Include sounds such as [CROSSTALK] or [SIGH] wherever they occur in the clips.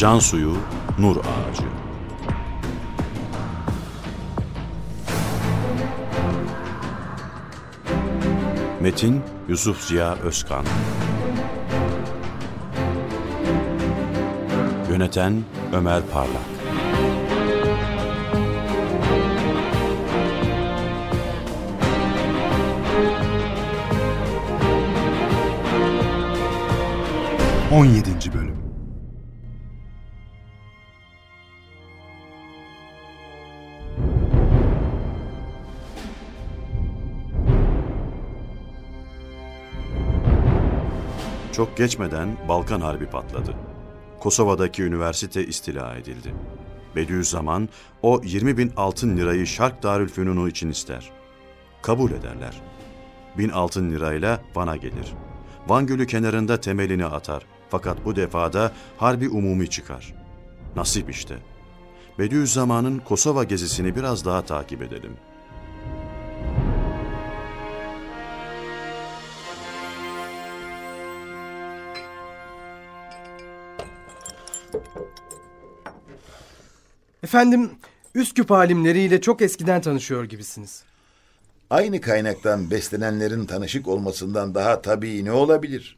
Can suyu, nur ağacı. Metin Yusuf Ziya Özkan. Yöneten Ömer Parlak. On yedinci Çok geçmeden Balkan Harbi patladı. Kosova'daki üniversite istila edildi. Bediüzzaman o 20 bin altın lirayı Şark Darülfünunu için ister. Kabul ederler. Bin altın lirayla Van'a gelir. Van Gölü kenarında temelini atar. Fakat bu defada harbi umumi çıkar. Nasip işte. Bediüzzaman'ın Kosova gezisini biraz daha takip edelim. Efendim, Üsküp alimleriyle çok eskiden tanışıyor gibisiniz. Aynı kaynaktan beslenenlerin tanışık olmasından daha tabii ne olabilir?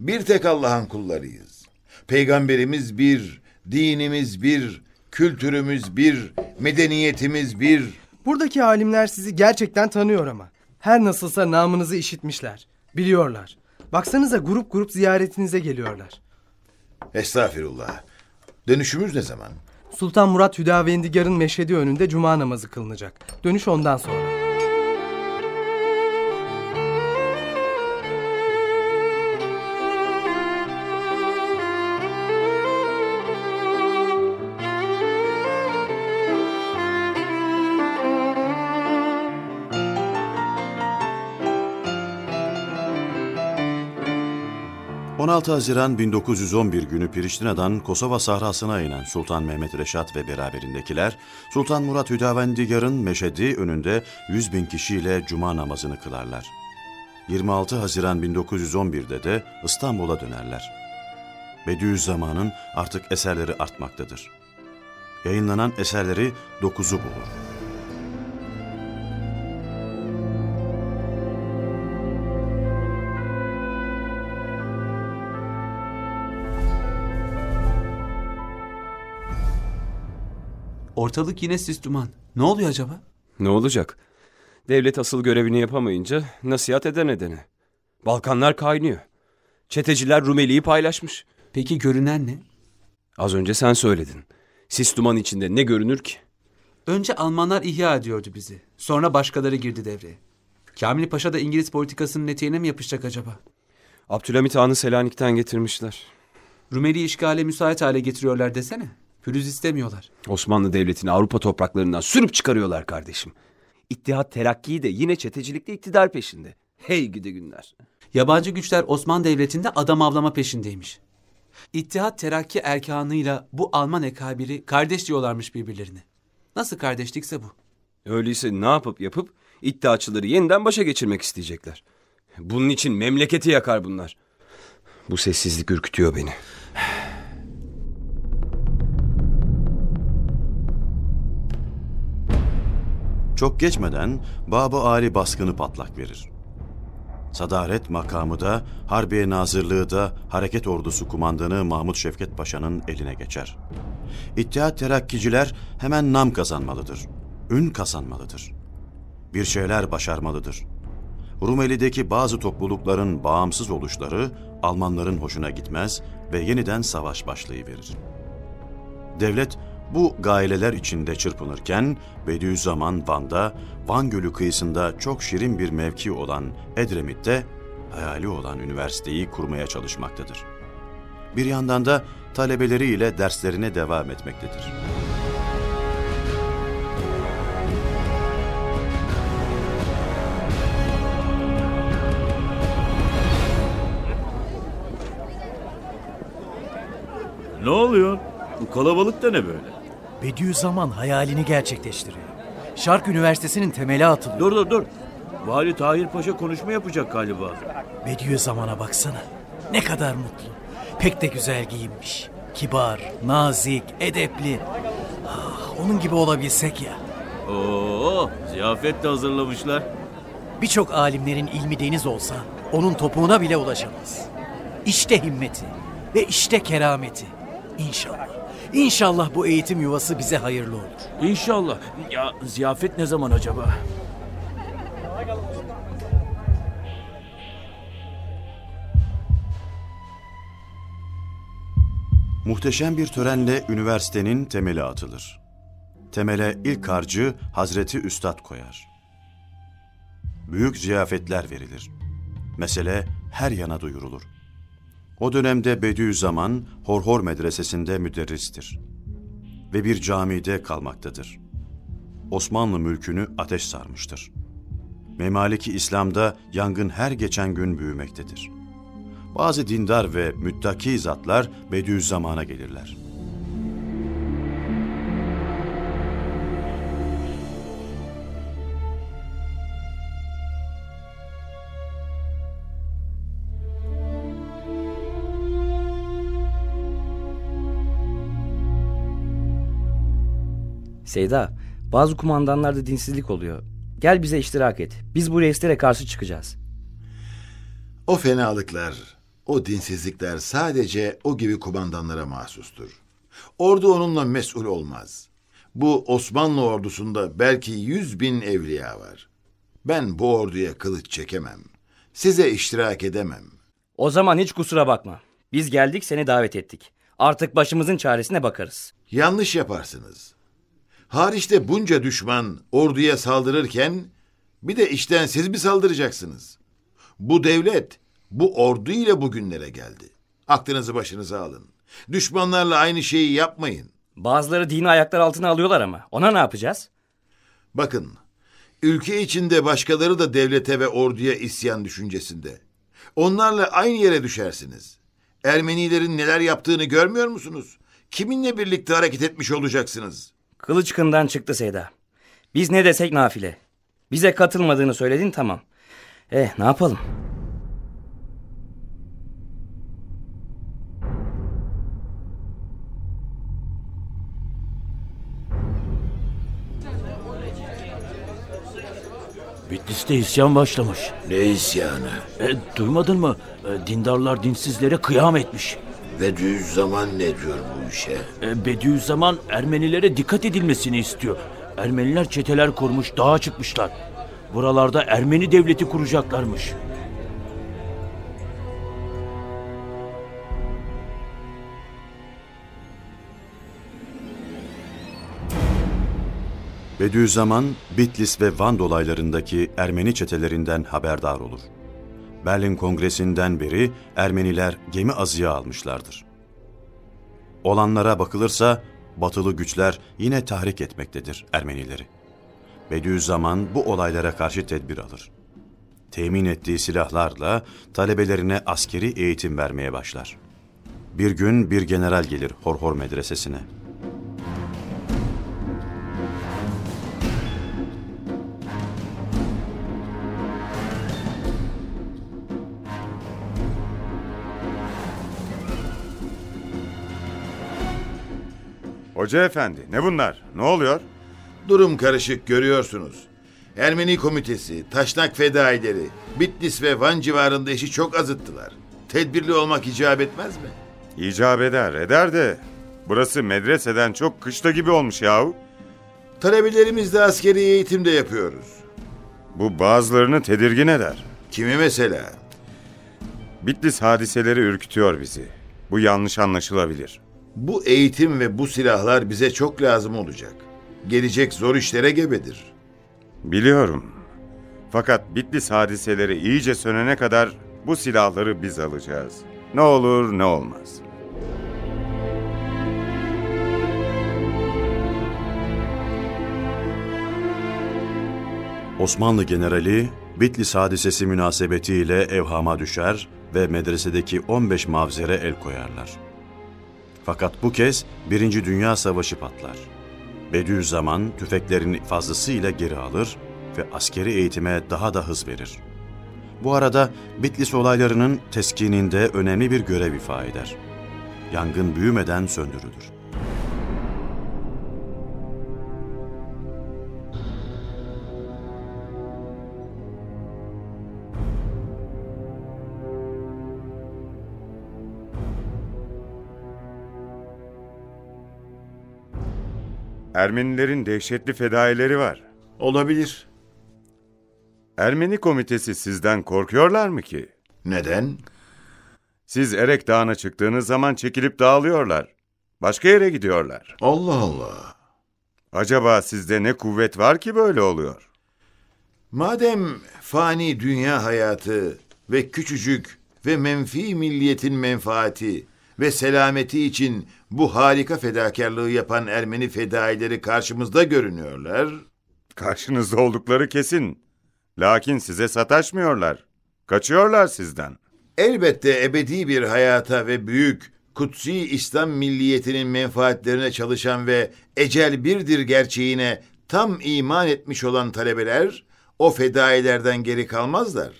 Bir tek Allah'ın kullarıyız. Peygamberimiz bir, dinimiz bir, kültürümüz bir, medeniyetimiz bir. Buradaki alimler sizi gerçekten tanıyor ama. Her nasılsa namınızı işitmişler. Biliyorlar. Baksanıza grup grup ziyaretinize geliyorlar. Estağfirullah. Dönüşümüz ne zaman? Sultan Murat Hüdavendigar'ın meşhedi önünde cuma namazı kılınacak. Dönüş ondan sonra. ...16 Haziran 1911 günü Priştina'dan Kosova sahrasına inen Sultan Mehmet Reşat ve beraberindekiler... ...Sultan Murat Hüdavendigar'ın meşedi önünde 100 bin kişiyle cuma namazını kılarlar. 26 Haziran 1911'de de İstanbul'a dönerler. Bediüzzaman'ın artık eserleri artmaktadır. Yayınlanan eserleri 9'u bulur. Ortalık yine sis duman. Ne oluyor acaba? Ne olacak? Devlet asıl görevini yapamayınca nasihat eden edene. Balkanlar kaynıyor. Çeteciler Rumeli'yi paylaşmış. Peki görünen ne? Az önce sen söyledin. Sis duman içinde ne görünür ki? Önce Almanlar ihya ediyordu bizi. Sonra başkaları girdi devreye. Kamil Paşa da İngiliz politikasının eteğine mi yapışacak acaba? Abdülhamit Han'ı Selanik'ten getirmişler. Rumeli işgale müsait hale getiriyorlar desene. Pürüz istemiyorlar. Osmanlı Devleti'ni Avrupa topraklarından sürüp çıkarıyorlar kardeşim. İttihat Terakki de yine çetecilikte iktidar peşinde. Hey gidi günler. Yabancı güçler Osmanlı Devleti'nde adam avlama peşindeymiş. İttihat Terakki erkanıyla bu Alman ekabiri kardeş diyorlarmış birbirlerine. Nasıl kardeşlikse bu. Öyleyse ne yapıp yapıp iddiaçıları yeniden başa geçirmek isteyecekler. Bunun için memleketi yakar bunlar. Bu sessizlik ürkütüyor beni. Çok geçmeden Bab-ı Ali baskını patlak verir. Sadaret makamı da, Harbiye Nazırlığı da Hareket Ordusu kumandanı Mahmut Şevket Paşa'nın eline geçer. İttihat Terakkiciler hemen nam kazanmalıdır, ün kazanmalıdır. Bir şeyler başarmalıdır. Rumeli'deki bazı toplulukların bağımsız oluşları Almanların hoşuna gitmez ve yeniden savaş başlayıverir. Devlet bu gaileler içinde çırpınırken Bediüzzaman Van'da, Van Gölü kıyısında çok şirin bir mevki olan Edremit'te hayali olan üniversiteyi kurmaya çalışmaktadır. Bir yandan da talebeleriyle derslerine devam etmektedir. Ne oluyor? Bu kalabalık da ne böyle? Bediüzzaman hayalini gerçekleştiriyor. Şark Üniversitesi'nin temeli atılıyor. Dur dur dur. Vali Tahir Paşa konuşma yapacak galiba. Bediüzzaman'a baksana. Ne kadar mutlu. Pek de güzel giyinmiş. Kibar, nazik, edepli. Ah, onun gibi olabilsek ya. Oo, ziyafet de hazırlamışlar. Birçok alimlerin ilmi deniz olsa onun topuğuna bile ulaşamaz. İşte himmeti ve işte kerameti. İnşallah. İnşallah bu eğitim yuvası bize hayırlı olur. İnşallah. Ya ziyafet ne zaman acaba? Muhteşem bir törenle üniversitenin temeli atılır. Temele ilk harcı Hazreti Üstad koyar. Büyük ziyafetler verilir. Mesele her yana duyurulur. O dönemde Bediüzzaman Horhor Medresesi'nde müderristir. Ve bir camide kalmaktadır. Osmanlı mülkünü ateş sarmıştır. Memaliki İslam'da yangın her geçen gün büyümektedir. Bazı dindar ve müttaki zatlar Bediüzzaman'a gelirler. Seyda, bazı kumandanlarda dinsizlik oluyor. Gel bize iştirak et. Biz bu reislere karşı çıkacağız. O fenalıklar, o dinsizlikler sadece o gibi kumandanlara mahsustur. Ordu onunla mesul olmaz. Bu Osmanlı ordusunda belki yüz bin evliya var. Ben bu orduya kılıç çekemem. Size iştirak edemem. O zaman hiç kusura bakma. Biz geldik seni davet ettik. Artık başımızın çaresine bakarız. Yanlış yaparsınız. Hariçte bunca düşman orduya saldırırken bir de işten siz mi saldıracaksınız? Bu devlet bu ordu ile bugünlere geldi. Aklınızı başınıza alın. Düşmanlarla aynı şeyi yapmayın. Bazıları dini ayaklar altına alıyorlar ama. Ona ne yapacağız? Bakın, ülke içinde başkaları da devlete ve orduya isyan düşüncesinde. Onlarla aynı yere düşersiniz. Ermenilerin neler yaptığını görmüyor musunuz? Kiminle birlikte hareket etmiş olacaksınız? Kılıç kından çıktı Seyda. Biz ne desek nafile. Bize katılmadığını söyledin tamam. Eh ne yapalım? Bitlis'te isyan başlamış. Ne isyanı? E, duymadın mı? E, dindarlar dinsizlere kıyam etmiş. Ve düz zaman ne diyor bu işe? E, Bediüzzaman Ermenilere dikkat edilmesini istiyor. Ermeniler çeteler kurmuş, dağa çıkmışlar. Buralarda Ermeni devleti kuracaklarmış. Bediüzzaman, Bitlis ve Van dolaylarındaki Ermeni çetelerinden haberdar olur. Berlin Kongresi'nden beri Ermeniler gemi azıya almışlardır. Olanlara bakılırsa batılı güçler yine tahrik etmektedir Ermenileri. Bediüzzaman bu olaylara karşı tedbir alır. Temin ettiği silahlarla talebelerine askeri eğitim vermeye başlar. Bir gün bir general gelir Horhor medresesine. Hoca efendi ne bunlar? Ne oluyor? Durum karışık görüyorsunuz. Ermeni komitesi, taşnak fedaileri, Bitlis ve Van civarında işi çok azıttılar. Tedbirli olmak icap etmez mi? İcap eder eder de burası medreseden çok kışla gibi olmuş yahu. Talebelerimizle askeri eğitim de yapıyoruz. Bu bazılarını tedirgin eder. Kimi mesela? Bitlis hadiseleri ürkütüyor bizi. Bu yanlış anlaşılabilir. Bu eğitim ve bu silahlar bize çok lazım olacak. Gelecek zor işlere gebedir. Biliyorum. Fakat Bitlis hadiseleri iyice sönene kadar bu silahları biz alacağız. Ne olur ne olmaz. Osmanlı generali Bitlis hadisesi münasebetiyle evhama düşer ve medresedeki 15 mavzere el koyarlar. Fakat bu kez Birinci Dünya Savaşı patlar. Bediüzzaman tüfeklerini fazlasıyla geri alır ve askeri eğitime daha da hız verir. Bu arada Bitlis olaylarının teskininde önemli bir görev ifa eder. yangın büyümeden söndürülür. Ermenilerin dehşetli fedaileri var. Olabilir. Ermeni komitesi sizden korkuyorlar mı ki? Neden? Siz Erek Dağı'na çıktığınız zaman çekilip dağılıyorlar. Başka yere gidiyorlar. Allah Allah. Acaba sizde ne kuvvet var ki böyle oluyor? Madem fani dünya hayatı ve küçücük ve menfi milliyetin menfaati ve selameti için bu harika fedakarlığı yapan Ermeni fedaileri karşımızda görünüyorlar. Karşınızda oldukları kesin. Lakin size sataşmıyorlar. Kaçıyorlar sizden. Elbette ebedi bir hayata ve büyük, kutsi İslam milliyetinin menfaatlerine çalışan ve ecel birdir gerçeğine tam iman etmiş olan talebeler o fedailerden geri kalmazlar.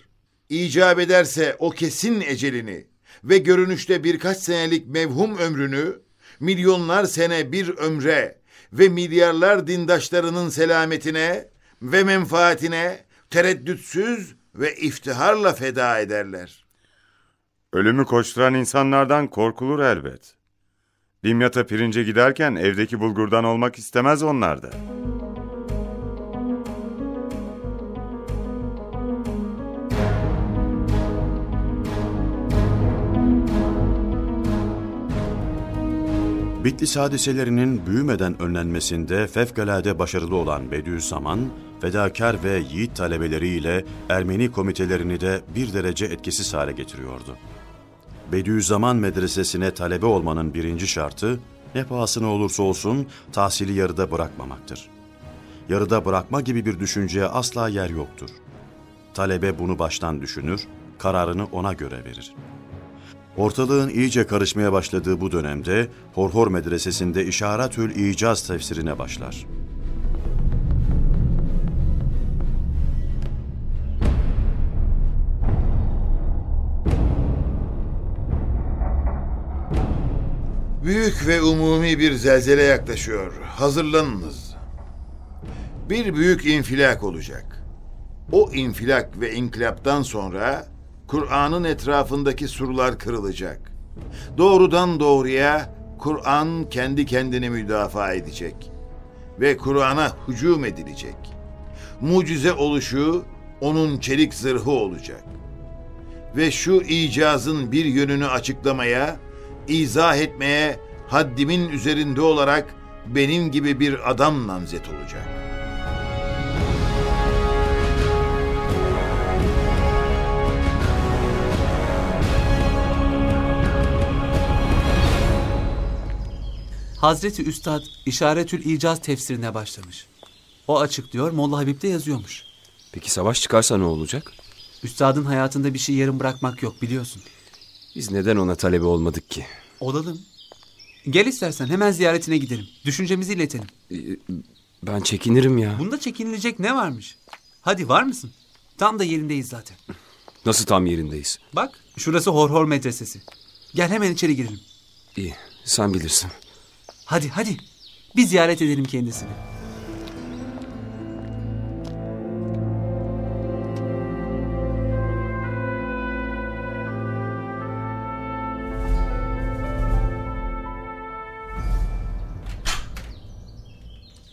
İcap ederse o kesin ecelini ve görünüşte birkaç senelik mevhum ömrünü milyonlar sene bir ömre ve milyarlar dindaşlarının selametine ve menfaatine tereddütsüz ve iftiharla feda ederler. Ölümü koşturan insanlardan korkulur elbet. Dimyat'a pirince giderken evdeki bulgurdan olmak istemez onlar da. Bitlis hadiselerinin büyümeden önlenmesinde fevkalade başarılı olan Bediüzzaman, fedakar ve yiğit talebeleriyle Ermeni komitelerini de bir derece etkisiz hale getiriyordu. Bediüzzaman medresesine talebe olmanın birinci şartı, ne pahasına olursa olsun tahsili yarıda bırakmamaktır. Yarıda bırakma gibi bir düşünceye asla yer yoktur. Talebe bunu baştan düşünür, kararını ona göre verir. Ortalığın iyice karışmaya başladığı bu dönemde Horhor Medresesi'nde İşaretül İcaz tefsirine başlar. Büyük ve umumi bir zelzele yaklaşıyor. Hazırlanınız. Bir büyük infilak olacak. O infilak ve inkılaptan sonra Kur'an'ın etrafındaki surlar kırılacak. Doğrudan doğruya Kur'an kendi kendini müdafaa edecek ve Kur'an'a hücum edilecek. Mucize oluşu onun çelik zırhı olacak. Ve şu icazın bir yönünü açıklamaya, izah etmeye haddimin üzerinde olarak benim gibi bir adam namzet olacak. Hazreti Üstad İşaretül İcaz tefsirine başlamış. O açıklıyor, Molla Habib de yazıyormuş. Peki savaş çıkarsa ne olacak? Üstadın hayatında bir şey yarım bırakmak yok biliyorsun. Biz neden ona talebe olmadık ki? Olalım. Gel istersen hemen ziyaretine gidelim. Düşüncemizi iletelim. Ee, Ben çekinirim ya. Bunda çekinilecek ne varmış? Hadi var mısın? Tam da yerindeyiz zaten. Nasıl tam yerindeyiz? Bak şurası Horhor Medresesi. Gel hemen içeri girelim. İyi, sen bilirsin. Hadi hadi. Bir ziyaret edelim kendisini.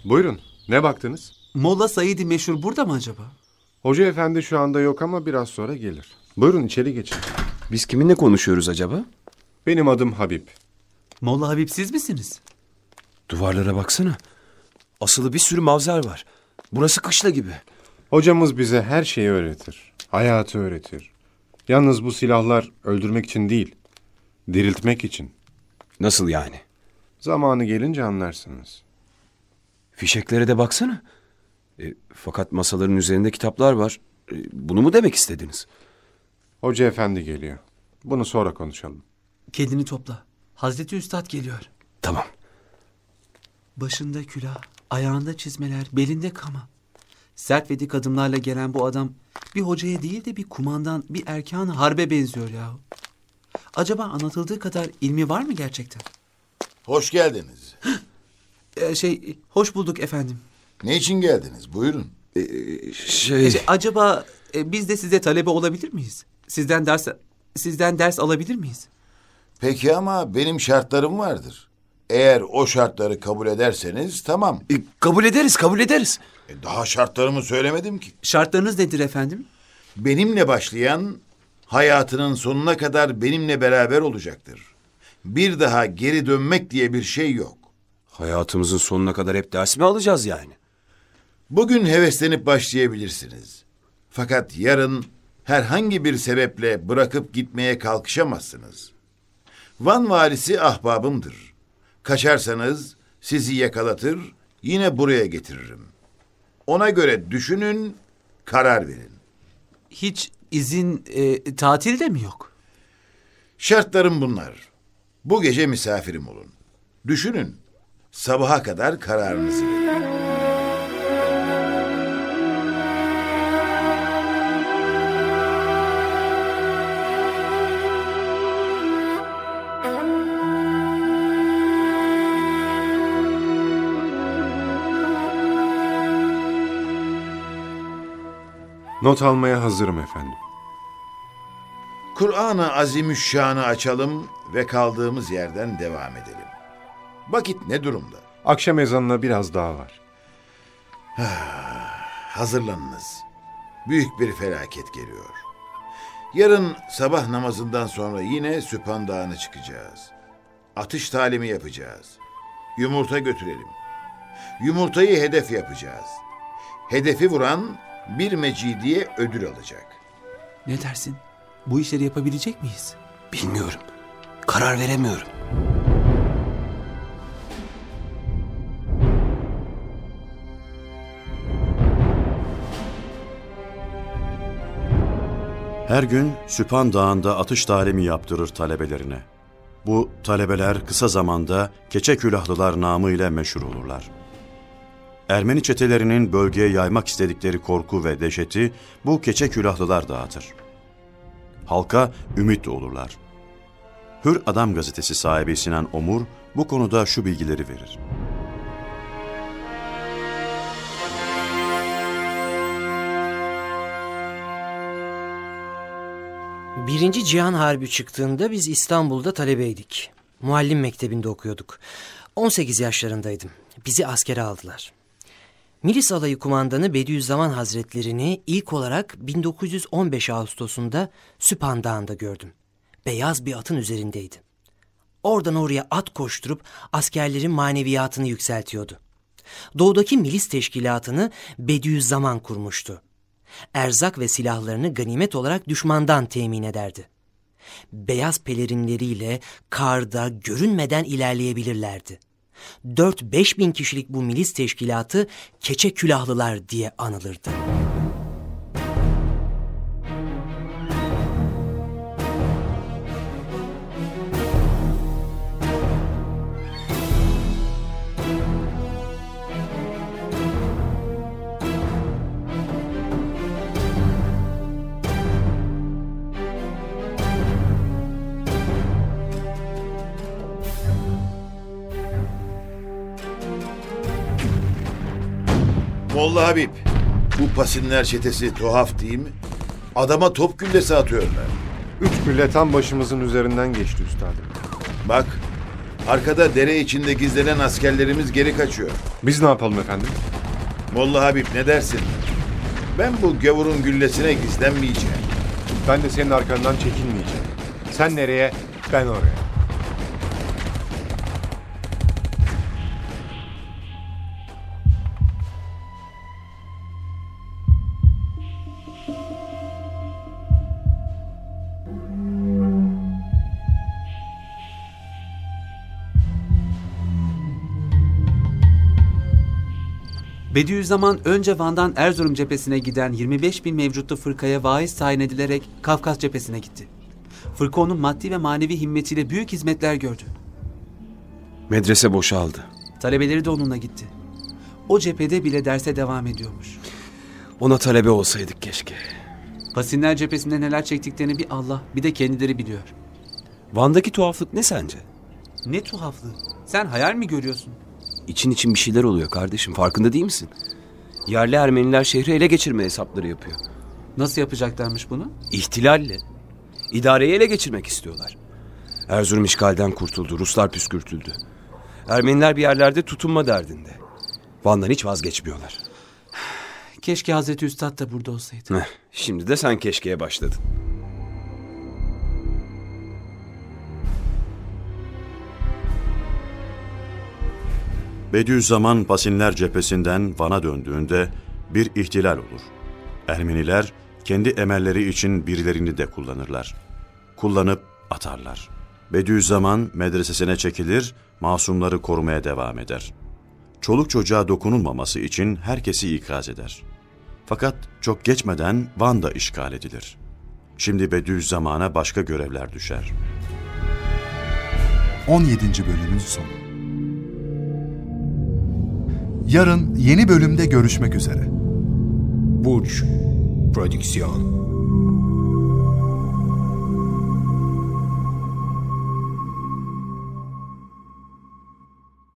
Buyurun. Ne baktınız? Molla Said'i meşhur burada mı acaba? Hoca efendi şu anda yok ama biraz sonra gelir. Buyurun içeri geçin. Biz kiminle konuşuyoruz acaba? Benim adım Habib. Molla Habib siz misiniz? Duvarlara baksana. Asılı bir sürü mavzer var. Burası kışla gibi. Hocamız bize her şeyi öğretir. Hayatı öğretir. Yalnız bu silahlar öldürmek için değil, diriltmek için. Nasıl yani? Zamanı gelince anlarsınız. Fişeklere de baksana. E, fakat masaların üzerinde kitaplar var. E, bunu mu demek istediniz? Hoca efendi geliyor. Bunu sonra konuşalım. Kendini topla. Hazreti Üstad geliyor. Tamam. Başında külah, ayağında çizmeler, belinde kama. Sert ve dik adımlarla gelen bu adam bir hocaya değil de bir kumandan, bir erkan harbe benziyor yahu. Acaba anlatıldığı kadar ilmi var mı gerçekten? Hoş geldiniz. [GASPS] Ee, şey, hoş bulduk efendim. Ne için geldiniz? Buyurun. Şey... Ee, şey, acaba e, biz de size talebe olabilir miyiz? Sizden ders sizden ders alabilir miyiz? Peki ama benim şartlarım vardır. Eğer o şartları kabul ederseniz tamam. E, kabul ederiz, kabul ederiz. E, daha şartlarımı söylemedim ki. Şartlarınız nedir efendim? Benimle başlayan hayatının sonuna kadar benimle beraber olacaktır. Bir daha geri dönmek diye bir şey yok. Hayatımızın sonuna kadar hep ders mi alacağız yani? Bugün heveslenip başlayabilirsiniz. Fakat yarın herhangi bir sebeple bırakıp gitmeye kalkışamazsınız. Van valisi ahbabımdır. Kaçarsanız sizi yakalatır, yine buraya getiririm. Ona göre düşünün, karar verin. Hiç izin, e, tatil de mi yok? Şartlarım bunlar. Bu gece misafirim olun. Düşünün. Sabaha kadar kararınızı verin. Not almaya hazırım efendim. Kur'an-ı Azimüşşan'ı açalım ve kaldığımız yerden devam edelim. Vakit ne durumda? Akşam ezanına biraz daha var. Hazırlanınız. Büyük bir felaket geliyor. Yarın sabah namazından sonra yine Süphan Dağı'na çıkacağız. Atış talimi yapacağız. Yumurta götürelim. Yumurtayı hedef yapacağız. Hedefi vuran bir mecidiye ödül alacak. Ne dersin? Bu işleri yapabilecek miyiz? Bilmiyorum. Karar veremiyorum. Her gün Süphan Dağı'nda atış talimi yaptırır talebelerine. Bu talebeler kısa zamanda keçe külahlılar namıyla meşhur olurlar. Ermeni çetelerinin bölgeye yaymak istedikleri korku ve dehşeti bu keçe külahlılar dağıtır. Halka ümit olurlar. Hür Adam gazetesi sahibi Sinan Omur bu konuda şu bilgileri verir. Birinci Cihan Harbi çıktığında biz İstanbul'da talebeydik. Muallim mektebinde okuyorduk. 18 yaşlarındaydım. Bizi askere aldılar. Milis Alayı Kumandanı Bediüzzaman Hazretlerini ilk olarak 1915 Ağustos'unda Süphan Dağı'nda gördüm. Beyaz bir atın üzerindeydi. Oradan oraya at koşturup askerlerin maneviyatını yükseltiyordu. Doğudaki milis teşkilatını Bediüzzaman kurmuştu. Erzak ve silahlarını ganimet olarak düşmandan temin ederdi. Beyaz pelerinleriyle karda görünmeden ilerleyebilirlerdi. 4-5 bin kişilik bu milis teşkilatı keçe külahlılar diye anılırdı. Molla Habib, bu pasinler çetesi tuhaf değil mi? Adama top güllesi atıyorlar. Üç gülle tam başımızın üzerinden geçti üstadım. Bak, arkada dere içinde gizlenen askerlerimiz geri kaçıyor. Biz ne yapalım efendim? Molla Habib ne dersin? Ben bu gavurun güllesine gizlenmeyeceğim. Ben de senin arkandan çekinmeyeceğim. Sen nereye, ben oraya. Bediüzzaman önce Van'dan Erzurum cephesine giden 25 bin mevcutlu fırkaya vaiz tayin edilerek Kafkas cephesine gitti. Fırka onun maddi ve manevi himmetiyle büyük hizmetler gördü. Medrese boşaldı. Talebeleri de onunla gitti. O cephede bile derse devam ediyormuş. Ona talebe olsaydık keşke. Pasinler cephesinde neler çektiklerini bir Allah bir de kendileri biliyor. Van'daki tuhaflık ne sence? Ne tuhaflığı. Sen hayal mi görüyorsun? İçin için bir şeyler oluyor kardeşim. Farkında değil misin? Yerli Ermeniler şehri ele geçirme hesapları yapıyor. Nasıl yapacaklarmış bunu? İhtilalle. İdareyi ele geçirmek istiyorlar. Erzurum işgalden kurtuldu. Ruslar püskürtüldü. Ermeniler bir yerlerde tutunma derdinde. Van'dan hiç vazgeçmiyorlar. [SIGHS] Keşke Hazreti Üstad da burada olsaydı. Heh, şimdi de sen keşkeye başladın. Bediüzzaman Pasinler cephesinden Van'a döndüğünde bir ihtilal olur. Ermeniler kendi emelleri için birilerini de kullanırlar. Kullanıp atarlar. Bediüzzaman medresesine çekilir, masumları korumaya devam eder. Çoluk çocuğa dokunulmaması için herkesi ikaz eder. Fakat çok geçmeden Van da işgal edilir. Şimdi Bediüzzaman'a başka görevler düşer. 17. bölümün sonu. Yarın yeni bölümde görüşmek üzere. Burç Prodüksiyon